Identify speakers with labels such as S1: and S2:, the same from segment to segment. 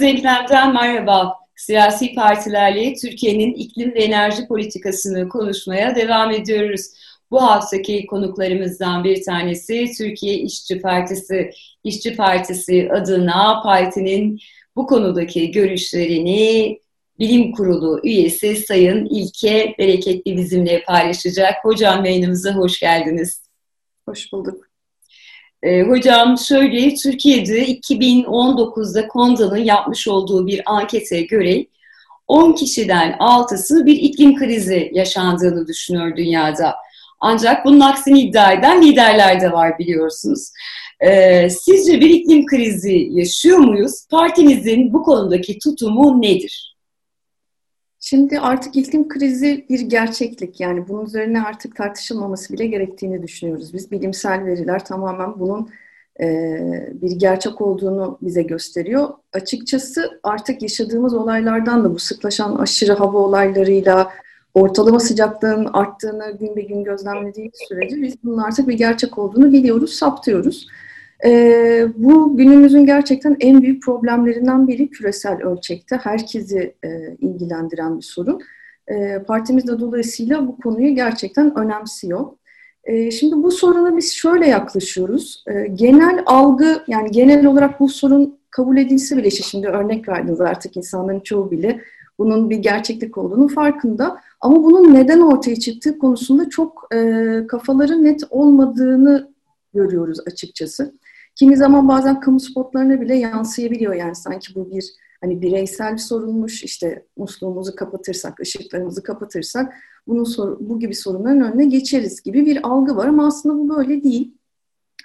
S1: Denklemden merhaba. Siyasi partilerle Türkiye'nin iklim ve enerji politikasını konuşmaya devam ediyoruz. Bu haftaki konuklarımızdan bir tanesi Türkiye İşçi Partisi. İşçi Partisi adına partinin bu konudaki görüşlerini Bilim Kurulu üyesi Sayın İlke Bereketli bizimle paylaşacak. Hocam yayınımıza hoş geldiniz.
S2: Hoş bulduk.
S1: E, hocam şöyle, Türkiye'de 2019'da Konda'nın yapmış olduğu bir ankete göre 10 kişiden 6'sı bir iklim krizi yaşandığını düşünüyor dünyada. Ancak bunun aksini iddia eden liderler de var biliyorsunuz. Ee, sizce bir iklim krizi yaşıyor muyuz? Partinizin bu konudaki tutumu nedir?
S2: Şimdi artık iklim krizi bir gerçeklik. Yani bunun üzerine artık tartışılmaması bile gerektiğini düşünüyoruz. Biz bilimsel veriler tamamen bunun e, bir gerçek olduğunu bize gösteriyor. Açıkçası artık yaşadığımız olaylardan da bu sıklaşan aşırı hava olaylarıyla ortalama sıcaklığın arttığını gün be gün gözlemlediğimiz sürece biz bunun artık bir gerçek olduğunu biliyoruz, saptıyoruz. E, bu günümüzün gerçekten en büyük problemlerinden biri küresel ölçekte. Herkesi e, ilgilendiren bir sorun. E, partimiz de dolayısıyla bu konuyu gerçekten önemsiyor. E, şimdi bu soruna biz şöyle yaklaşıyoruz. E, genel algı, yani genel olarak bu sorun kabul edilse bile, işte şimdi örnek verdiniz artık insanların çoğu bile bunun bir gerçeklik olduğunu farkında. Ama bunun neden ortaya çıktığı konusunda çok e, kafaları net olmadığını görüyoruz açıkçası. Kimi zaman bazen kamu spotlarına bile yansıyabiliyor yani sanki bu bir hani bireysel bir sorunmuş işte musluğumuzu kapatırsak, ışıklarımızı kapatırsak bunun sor, bu gibi sorunların önüne geçeriz gibi bir algı var ama aslında bu böyle değil.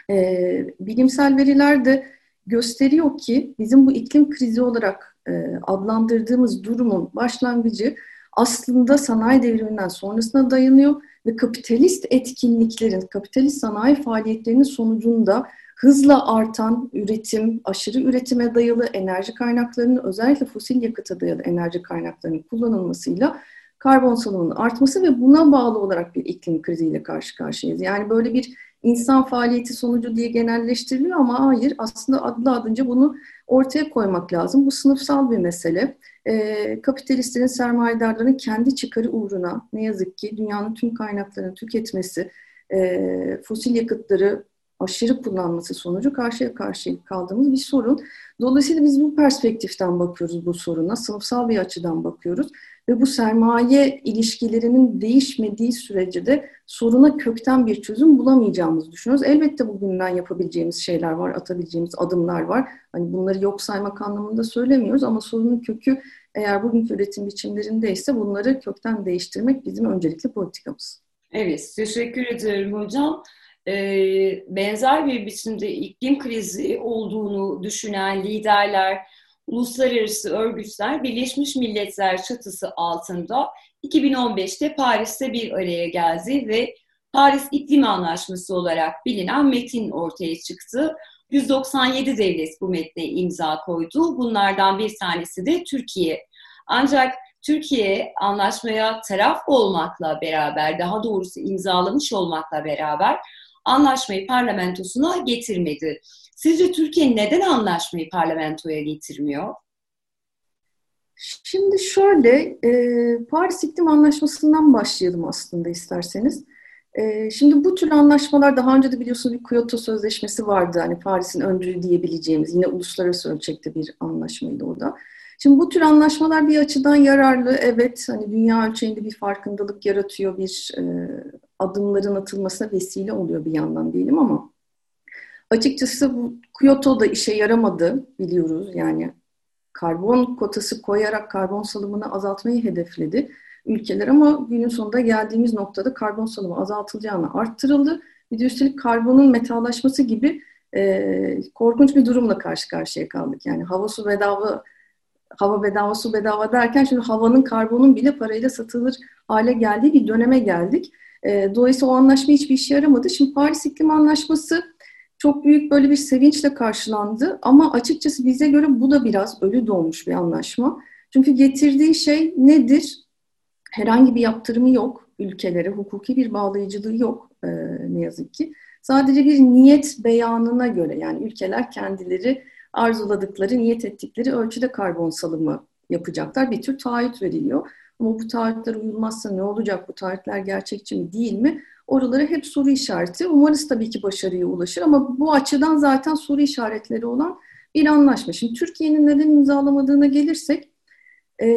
S2: Ee, bilimsel veriler de gösteriyor ki bizim bu iklim krizi olarak e, adlandırdığımız durumun başlangıcı aslında sanayi devriminden sonrasına dayanıyor ve kapitalist etkinliklerin, kapitalist sanayi faaliyetlerinin sonucunda hızla artan üretim, aşırı üretime dayalı enerji kaynaklarının özellikle fosil yakıta dayalı enerji kaynaklarının kullanılmasıyla karbon salımının artması ve buna bağlı olarak bir iklim kriziyle karşı karşıyayız. Yani böyle bir insan faaliyeti sonucu diye genelleştiriliyor ama hayır aslında adlı adınca bunu ortaya koymak lazım. Bu sınıfsal bir mesele. E, kapitalistlerin, sermayedarların kendi çıkarı uğruna ne yazık ki dünyanın tüm kaynaklarını tüketmesi, e, fosil yakıtları aşırı kullanması sonucu karşıya karşıya kaldığımız bir sorun. Dolayısıyla biz bu perspektiften bakıyoruz bu soruna, sınıfsal bir açıdan bakıyoruz ve bu sermaye ilişkilerinin değişmediği sürece de soruna kökten bir çözüm bulamayacağımızı düşünüyoruz. Elbette bugünden yapabileceğimiz şeyler var, atabileceğimiz adımlar var. Hani bunları yok saymak anlamında söylemiyoruz ama sorunun kökü eğer bugünkü üretim biçimlerindeyse bunları kökten değiştirmek bizim öncelikli politikamız.
S1: Evet, teşekkür ederim hocam e, benzer bir biçimde iklim krizi olduğunu düşünen liderler, uluslararası örgütler Birleşmiş Milletler çatısı altında 2015'te Paris'te bir araya geldi ve Paris İklim Anlaşması olarak bilinen metin ortaya çıktı. 197 devlet bu metne imza koydu. Bunlardan bir tanesi de Türkiye. Ancak Türkiye anlaşmaya taraf olmakla beraber, daha doğrusu imzalamış olmakla beraber anlaşmayı parlamentosuna getirmedi. Sizce Türkiye neden anlaşmayı parlamentoya getirmiyor?
S2: Şimdi şöyle, e, Paris İklim Anlaşması'ndan başlayalım aslında isterseniz. E, şimdi bu tür anlaşmalar daha önce de biliyorsunuz bir Kyoto Sözleşmesi vardı. Hani Paris'in öncülü diyebileceğimiz yine uluslararası ölçekte bir anlaşmaydı o da. Şimdi bu tür anlaşmalar bir açıdan yararlı. Evet hani dünya ölçeğinde bir farkındalık yaratıyor, bir e, adımların atılmasına vesile oluyor bir yandan diyelim ama açıkçası bu Kyoto'da işe yaramadı biliyoruz. Yani karbon kotası koyarak karbon salımını azaltmayı hedefledi ülkeler ama günün sonunda geldiğimiz noktada karbon salımı azaltılacağını arttırıldı. Bir de üstelik karbonun metallaşması gibi e, korkunç bir durumla karşı karşıya kaldık. Yani hava su bedava hava bedava su bedava derken şimdi havanın karbonun bile parayla satılır hale geldiği bir döneme geldik. E, dolayısıyla o anlaşma hiçbir işe yaramadı. Şimdi Paris İklim Anlaşması çok büyük böyle bir sevinçle karşılandı ama açıkçası bize göre bu da biraz ölü doğmuş bir anlaşma. Çünkü getirdiği şey nedir? Herhangi bir yaptırımı yok ülkelere, hukuki bir bağlayıcılığı yok ne yazık ki. Sadece bir niyet beyanına göre yani ülkeler kendileri arzuladıkları, niyet ettikleri ölçüde karbon salımı yapacaklar. Bir tür taahhüt veriliyor. Ama bu taahhütler uyulmazsa ne olacak? Bu taahhütler gerçekçi mi değil mi? Oralara hep soru işareti. Umarız tabii ki başarıya ulaşır ama bu açıdan zaten soru işaretleri olan bir anlaşma. Şimdi Türkiye'nin neden imzalamadığına gelirsek e,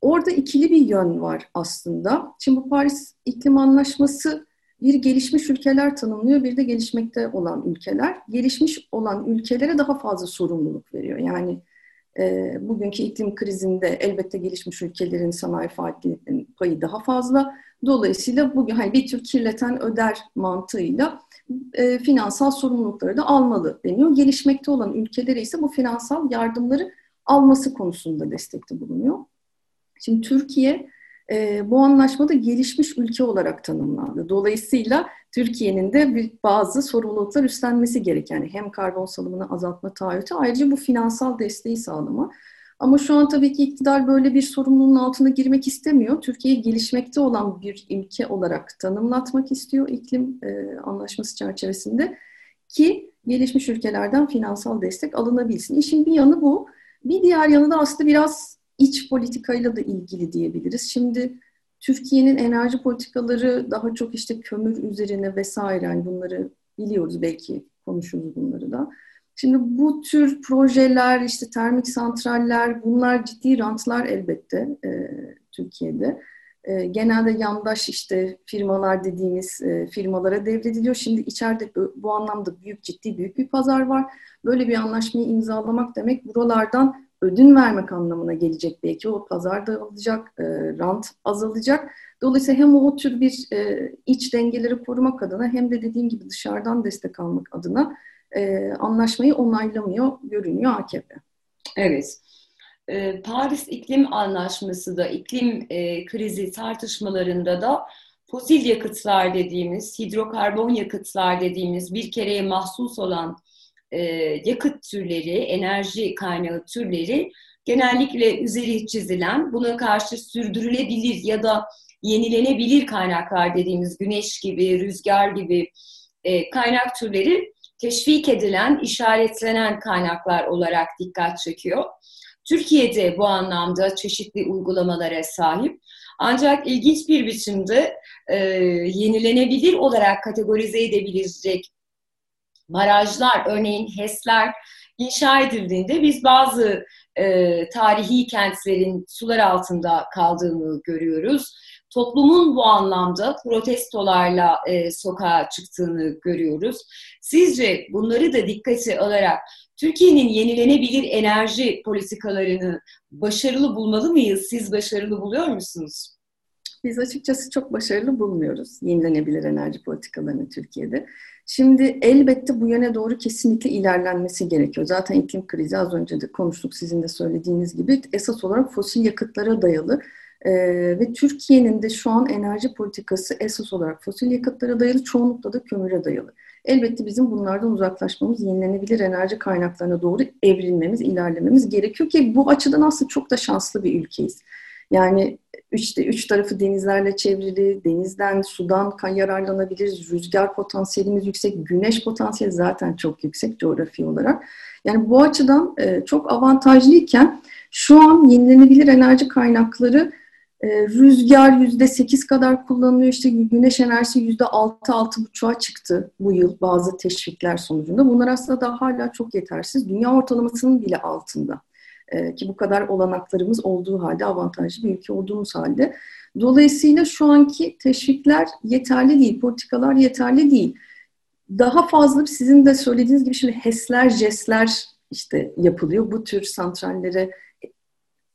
S2: orada ikili bir yön var aslında. Şimdi bu Paris İklim Anlaşması bir gelişmiş ülkeler tanımlıyor, bir de gelişmekte olan ülkeler. Gelişmiş olan ülkelere daha fazla sorumluluk veriyor. Yani e, bugünkü iklim krizinde elbette gelişmiş ülkelerin sanayi faaliyetlerinin payı daha fazla. Dolayısıyla bugün hani bir tür kirleten öder mantığıyla e, finansal sorumlulukları da almalı deniyor. Gelişmekte olan ülkelere ise bu finansal yardımları alması konusunda destekte bulunuyor. Şimdi Türkiye e, bu anlaşmada gelişmiş ülke olarak tanımlandı. Dolayısıyla Türkiye'nin de bazı sorumluluklar üstlenmesi gereken yani hem karbon salımını azaltma taahhütü ayrıca bu finansal desteği sağlama. Ama şu an tabii ki iktidar böyle bir sorumluluğun altına girmek istemiyor. Türkiye'yi gelişmekte olan bir ülke olarak tanımlatmak istiyor iklim e, anlaşması çerçevesinde ki gelişmiş ülkelerden finansal destek alınabilsin. İşin bir yanı bu. Bir diğer yanı da aslında biraz iç politikayla da ilgili diyebiliriz. Şimdi Türkiye'nin enerji politikaları daha çok işte kömür üzerine vesaire yani bunları biliyoruz belki konuşuruz bunları da. Şimdi bu tür projeler işte termik santraller bunlar ciddi rantlar elbette e, Türkiye'de. E, genelde yandaş işte firmalar dediğimiz e, firmalara devrediliyor. Şimdi içeride bu anlamda büyük ciddi büyük bir pazar var. Böyle bir anlaşmayı imzalamak demek buralardan ödün vermek anlamına gelecek belki. O pazar dağılacak, e, rant azalacak. Dolayısıyla hem o tür bir e, iç dengeleri korumak adına hem de dediğim gibi dışarıdan destek almak adına e, anlaşmayı onaylamıyor görünüyor AKP.
S1: Evet. E, Paris İklim Anlaşması da iklim e, krizi tartışmalarında da fosil yakıtlar dediğimiz, hidrokarbon yakıtlar dediğimiz bir kereye mahsus olan e, yakıt türleri, enerji kaynağı türleri genellikle üzeri çizilen, buna karşı sürdürülebilir ya da yenilenebilir kaynaklar dediğimiz güneş gibi, rüzgar gibi e, kaynak türleri teşvik edilen, işaretlenen kaynaklar olarak dikkat çekiyor. Türkiye'de bu anlamda çeşitli uygulamalara sahip. Ancak ilginç bir biçimde e, yenilenebilir olarak kategorize edebilecek barajlar, örneğin HES'ler inşa edildiğinde biz bazı e, tarihi kentlerin sular altında kaldığını görüyoruz. Toplumun bu anlamda protestolarla e, sokağa çıktığını görüyoruz. Sizce bunları da dikkate alarak Türkiye'nin yenilenebilir enerji politikalarını başarılı bulmalı mıyız? Siz başarılı buluyor musunuz?
S2: Biz açıkçası çok başarılı bulmuyoruz yenilenebilir enerji politikalarını Türkiye'de. Şimdi elbette bu yöne doğru kesinlikle ilerlenmesi gerekiyor. Zaten iklim krizi az önce de konuştuk sizin de söylediğiniz gibi esas olarak fosil yakıtlara dayalı ee, ve Türkiye'nin de şu an enerji politikası esas olarak fosil yakıtlara dayalı, çoğunlukla da kömüre dayalı. Elbette bizim bunlardan uzaklaşmamız, yenilenebilir enerji kaynaklarına doğru evrilmemiz, ilerlememiz gerekiyor ki bu açıdan aslında çok da şanslı bir ülkeyiz. Yani işte üç tarafı denizlerle çevrili, denizden, sudan yararlanabiliriz, rüzgar potansiyelimiz yüksek, güneş potansiyeli zaten çok yüksek coğrafi olarak. Yani bu açıdan e, çok avantajlıyken şu an yenilenebilir enerji kaynakları e, rüzgar yüzde sekiz kadar kullanılıyor. İşte güneş enerjisi yüzde altı, altı buçuğa çıktı bu yıl bazı teşvikler sonucunda. Bunlar aslında daha hala çok yetersiz. Dünya ortalamasının bile altında. E, ki bu kadar olanaklarımız olduğu halde, avantajlı bir ülke olduğumuz halde. Dolayısıyla şu anki teşvikler yeterli değil, politikalar yeterli değil. Daha fazla sizin de söylediğiniz gibi şimdi HES'ler, JES'ler işte yapılıyor. Bu tür santrallere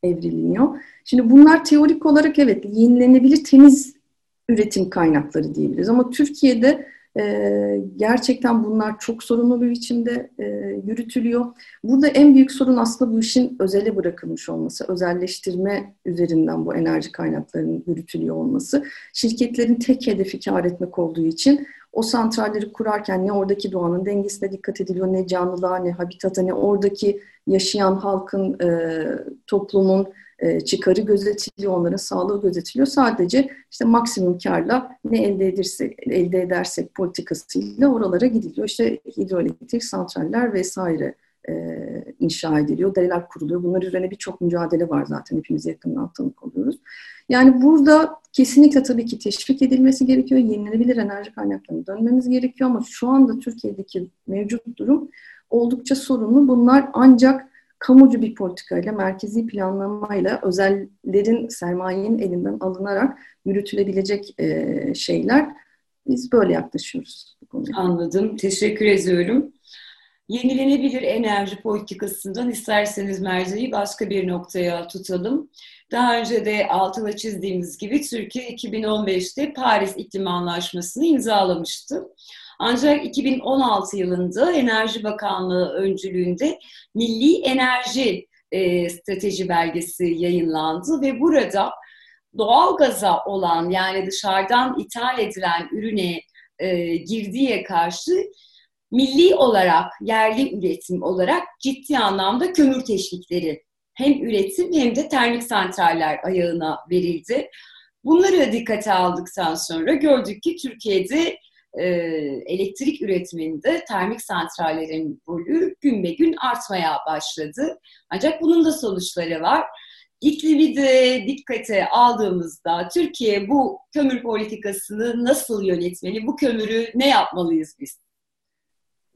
S2: evriliniyor. Şimdi bunlar teorik olarak evet yenilenebilir temiz üretim kaynakları diyebiliriz. Ama Türkiye'de e, gerçekten bunlar çok sorunlu bir biçimde e, yürütülüyor. Burada en büyük sorun aslında bu işin özele bırakılmış olması, özelleştirme üzerinden bu enerji kaynaklarının yürütülüyor olması. Şirketlerin tek hedefi kar etmek olduğu için o santralleri kurarken ne oradaki doğanın dengesine dikkat ediliyor, ne canlılığa, ne habitata, ne oradaki yaşayan halkın, e, toplumun e, çıkarı gözetiliyor, onların sağlığı gözetiliyor. Sadece işte maksimum karla ne elde edersek, elde edersek politikasıyla oralara gidiliyor. İşte hidroelektrik santraller vesaire e, inşa ediliyor, dereler kuruluyor. Bunlar üzerine birçok mücadele var zaten. Hepimiz yakından tanık oluyoruz. Yani burada kesinlikle tabii ki teşvik edilmesi gerekiyor. Yenilenebilir enerji kaynaklarına dönmemiz gerekiyor ama şu anda Türkiye'deki mevcut durum oldukça sorunlu. Bunlar ancak kamucu bir politikayla, merkezi planlamayla özellerin, sermayenin elinden alınarak yürütülebilecek e, şeyler. Biz böyle yaklaşıyoruz.
S1: Bu. Anladım. Teşekkür ediyorum. Yenilenebilir enerji politikasından isterseniz merceği başka bir noktaya tutalım. Daha önce de altına çizdiğimiz gibi Türkiye 2015'te Paris İklim Anlaşması'nı imzalamıştı. Ancak 2016 yılında Enerji Bakanlığı öncülüğünde Milli Enerji e, Strateji Belgesi yayınlandı ve burada doğal gaza olan yani dışarıdan ithal edilen ürüne e, girdiye karşı milli olarak, yerli üretim olarak ciddi anlamda kömür teşvikleri hem üretim hem de termik santraller ayağına verildi. Bunları dikkate aldıktan sonra gördük ki Türkiye'de e, elektrik üretiminde termik santrallerin rolü gün be gün artmaya başladı. Ancak bunun da sonuçları var. İklimi de dikkate aldığımızda Türkiye bu kömür politikasını nasıl yönetmeli? Bu kömürü ne yapmalıyız biz?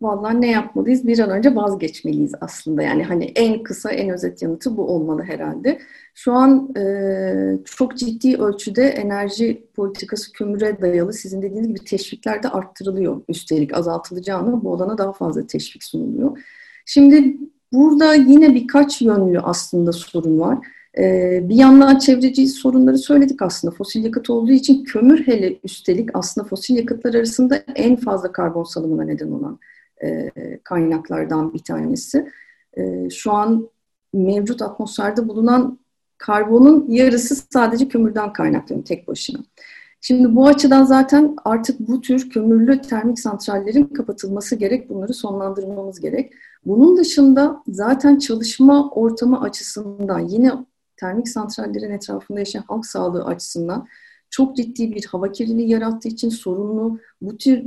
S2: Vallahi ne yapmalıyız? Bir an önce vazgeçmeliyiz aslında. Yani hani en kısa, en özet yanıtı bu olmalı herhalde. Şu an e, çok ciddi ölçüde enerji politikası kömüre dayalı. Sizin dediğiniz gibi teşvikler de arttırılıyor. Üstelik azaltılacağını bu olana daha fazla teşvik sunuluyor. Şimdi burada yine birkaç yönlü aslında sorun var. Ee, bir yandan çevreci sorunları söyledik aslında. Fosil yakıt olduğu için kömür hele üstelik aslında fosil yakıtlar arasında en fazla karbon salımına neden olan e, kaynaklardan bir tanesi. E, şu an mevcut atmosferde bulunan karbonun yarısı sadece kömürden kaynaklanıyor tek başına. Şimdi bu açıdan zaten artık bu tür kömürlü termik santrallerin kapatılması gerek, bunları sonlandırmamız gerek. Bunun dışında zaten çalışma ortamı açısından yine termik santrallerin etrafında yaşayan halk sağlığı açısından çok ciddi bir hava kirliliği yarattığı için sorunlu. Bu tür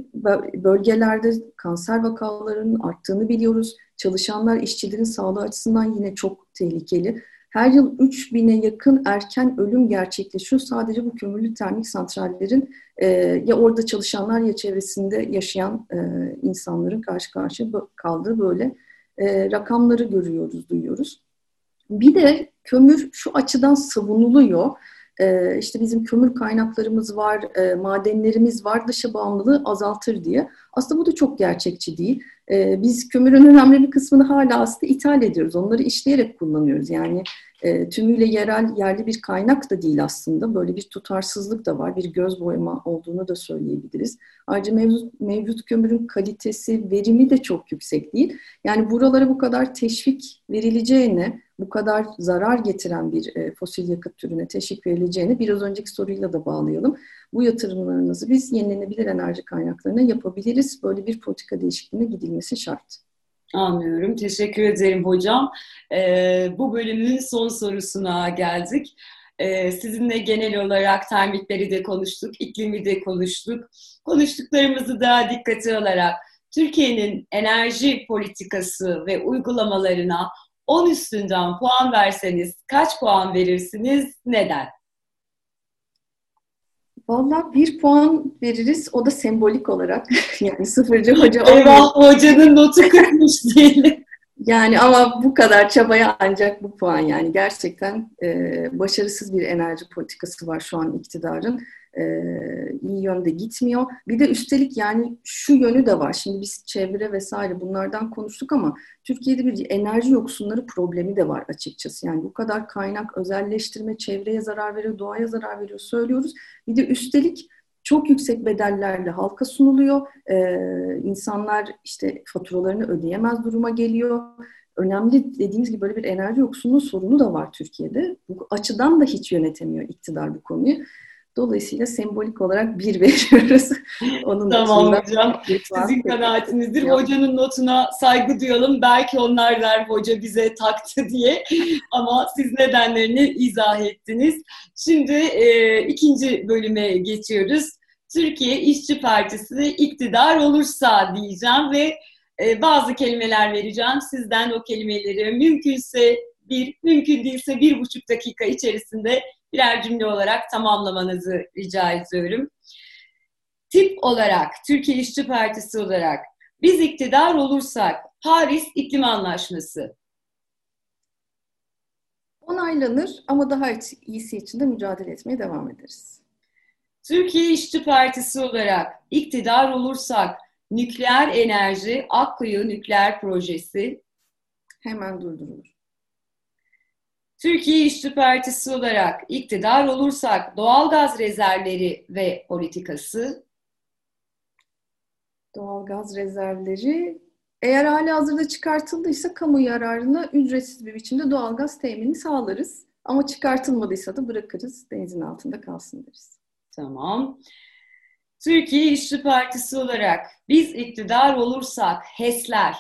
S2: bölgelerde kanser vakalarının arttığını biliyoruz. Çalışanlar, işçilerin sağlığı açısından yine çok tehlikeli. Her yıl 3000'e yakın erken ölüm gerçekleşiyor sadece bu kömürlü termik santrallerin e, ya orada çalışanlar ya çevresinde yaşayan e, insanların karşı karşıya kaldığı böyle e, rakamları görüyoruz, duyuyoruz. Bir de kömür şu açıdan savunuluyor e, işte bizim kömür kaynaklarımız var, e, madenlerimiz var, dışa bağımlılığı azaltır diye. Aslında bu da çok gerçekçi değil. E, biz kömürün önemli bir kısmını hala aslında ithal ediyoruz. Onları işleyerek kullanıyoruz. Yani e, tümüyle yerel, yerli bir kaynak da değil aslında. Böyle bir tutarsızlık da var. Bir göz boyama olduğunu da söyleyebiliriz. Ayrıca mevcut, mevcut kömürün kalitesi, verimi de çok yüksek değil. Yani buralara bu kadar teşvik verileceğine, bu kadar zarar getiren bir e, fosil yakıt türüne teşvik verileceğini biraz önceki soruyla da bağlayalım. Bu yatırımlarımızı biz yenilenebilir enerji kaynaklarına yapabiliriz. Böyle bir politika değişikliğine gidilmesi şart.
S1: Anlıyorum. Teşekkür ederim hocam. Ee, bu bölümün son sorusuna geldik. Ee, sizinle genel olarak termikleri de konuştuk, iklimi de konuştuk. Konuştuklarımızı da dikkate alarak Türkiye'nin enerji politikası ve uygulamalarına 10 üstünden puan verseniz kaç puan verirsiniz? Neden?
S2: Valla bir puan veririz. O da sembolik olarak. yani sıfırcı hoca
S1: Eyvah hocanın notu kırmış diyelim.
S2: Yani ama bu kadar çabaya ancak bu puan yani gerçekten e, başarısız bir enerji politikası var şu an iktidarın e, iyi yönde gitmiyor. Bir de üstelik yani şu yönü de var. Şimdi biz çevre vesaire bunlardan konuştuk ama Türkiye'de bir enerji yoksunları problemi de var açıkçası. Yani bu kadar kaynak özelleştirme, çevreye zarar veriyor, doğaya zarar veriyor söylüyoruz. Bir de üstelik çok yüksek bedellerle halka sunuluyor. Ee, insanlar işte faturalarını ödeyemez duruma geliyor. Önemli dediğimiz gibi böyle bir enerji yoksunluğu sorunu da var Türkiye'de. Bu açıdan da hiç yönetemiyor iktidar bu konuyu. Dolayısıyla sembolik olarak bir veriyoruz.
S1: Onun tamam hocam. Sizin kanaatinizdir. Yok. Hocanın notuna saygı duyalım. Belki onlar der hoca bize taktı diye. Ama siz nedenlerini izah ettiniz. Şimdi e, ikinci bölüme geçiyoruz. Türkiye İşçi Partisi iktidar olursa diyeceğim ve e, bazı kelimeler vereceğim. Sizden o kelimeleri mümkünse bir, mümkün değilse bir buçuk dakika içerisinde birer cümle olarak tamamlamanızı rica ediyorum. Tip olarak, Türkiye İşçi Partisi olarak biz iktidar olursak Paris İklim Anlaşması.
S2: Onaylanır ama daha iyisi için de mücadele etmeye devam ederiz.
S1: Türkiye İşçi Partisi olarak iktidar olursak nükleer enerji Akkuyu Nükleer Projesi
S2: hemen durdurulur.
S1: Türkiye İşçi Partisi olarak iktidar olursak doğalgaz rezervleri ve politikası
S2: doğalgaz rezervleri eğer hali hazırda çıkartıldıysa kamu yararına ücretsiz bir biçimde doğalgaz temini sağlarız. Ama çıkartılmadıysa da bırakırız denizin altında kalsın deriz.
S1: Tamam. Türkiye İşçi Partisi olarak biz iktidar olursak HES'ler.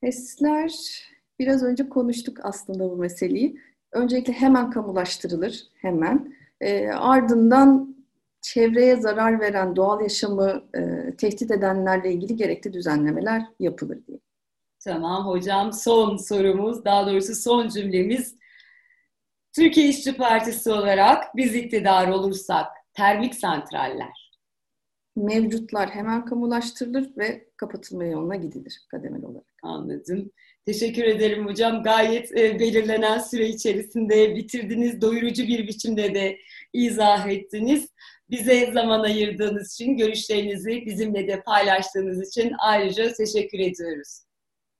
S2: HES'ler biraz önce konuştuk aslında bu meseleyi. Öncelikle hemen kamulaştırılır, hemen. E, ardından çevreye zarar veren doğal yaşamı e, tehdit edenlerle ilgili gerekli düzenlemeler yapılır diye.
S1: Tamam hocam son sorumuz daha doğrusu son cümlemiz Türkiye İşçi Partisi olarak biz iktidar olursak termik santraller.
S2: Mevcutlar hemen kamulaştırılır ve kapatılma yoluna gidilir kademeli olarak.
S1: Anladım. Teşekkür ederim hocam. Gayet e, belirlenen süre içerisinde bitirdiniz. Doyurucu bir biçimde de izah ettiniz. Bize zaman ayırdığınız için, görüşlerinizi bizimle de paylaştığınız için ayrıca teşekkür ediyoruz.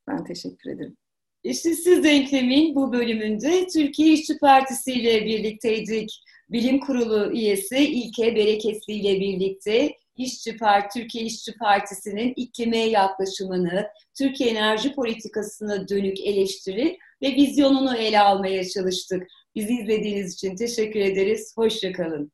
S2: Ben teşekkür ederim.
S1: İşte siz denklemin bu bölümünde Türkiye İşçi Partisi ile birlikteydik. Bilim Kurulu üyesi İlke Bereketli ile birlikte İşçi Parti, Türkiye İşçi Partisi'nin iklime yaklaşımını, Türkiye enerji politikasına dönük eleştiri ve vizyonunu ele almaya çalıştık. Bizi izlediğiniz için teşekkür ederiz. Hoşçakalın.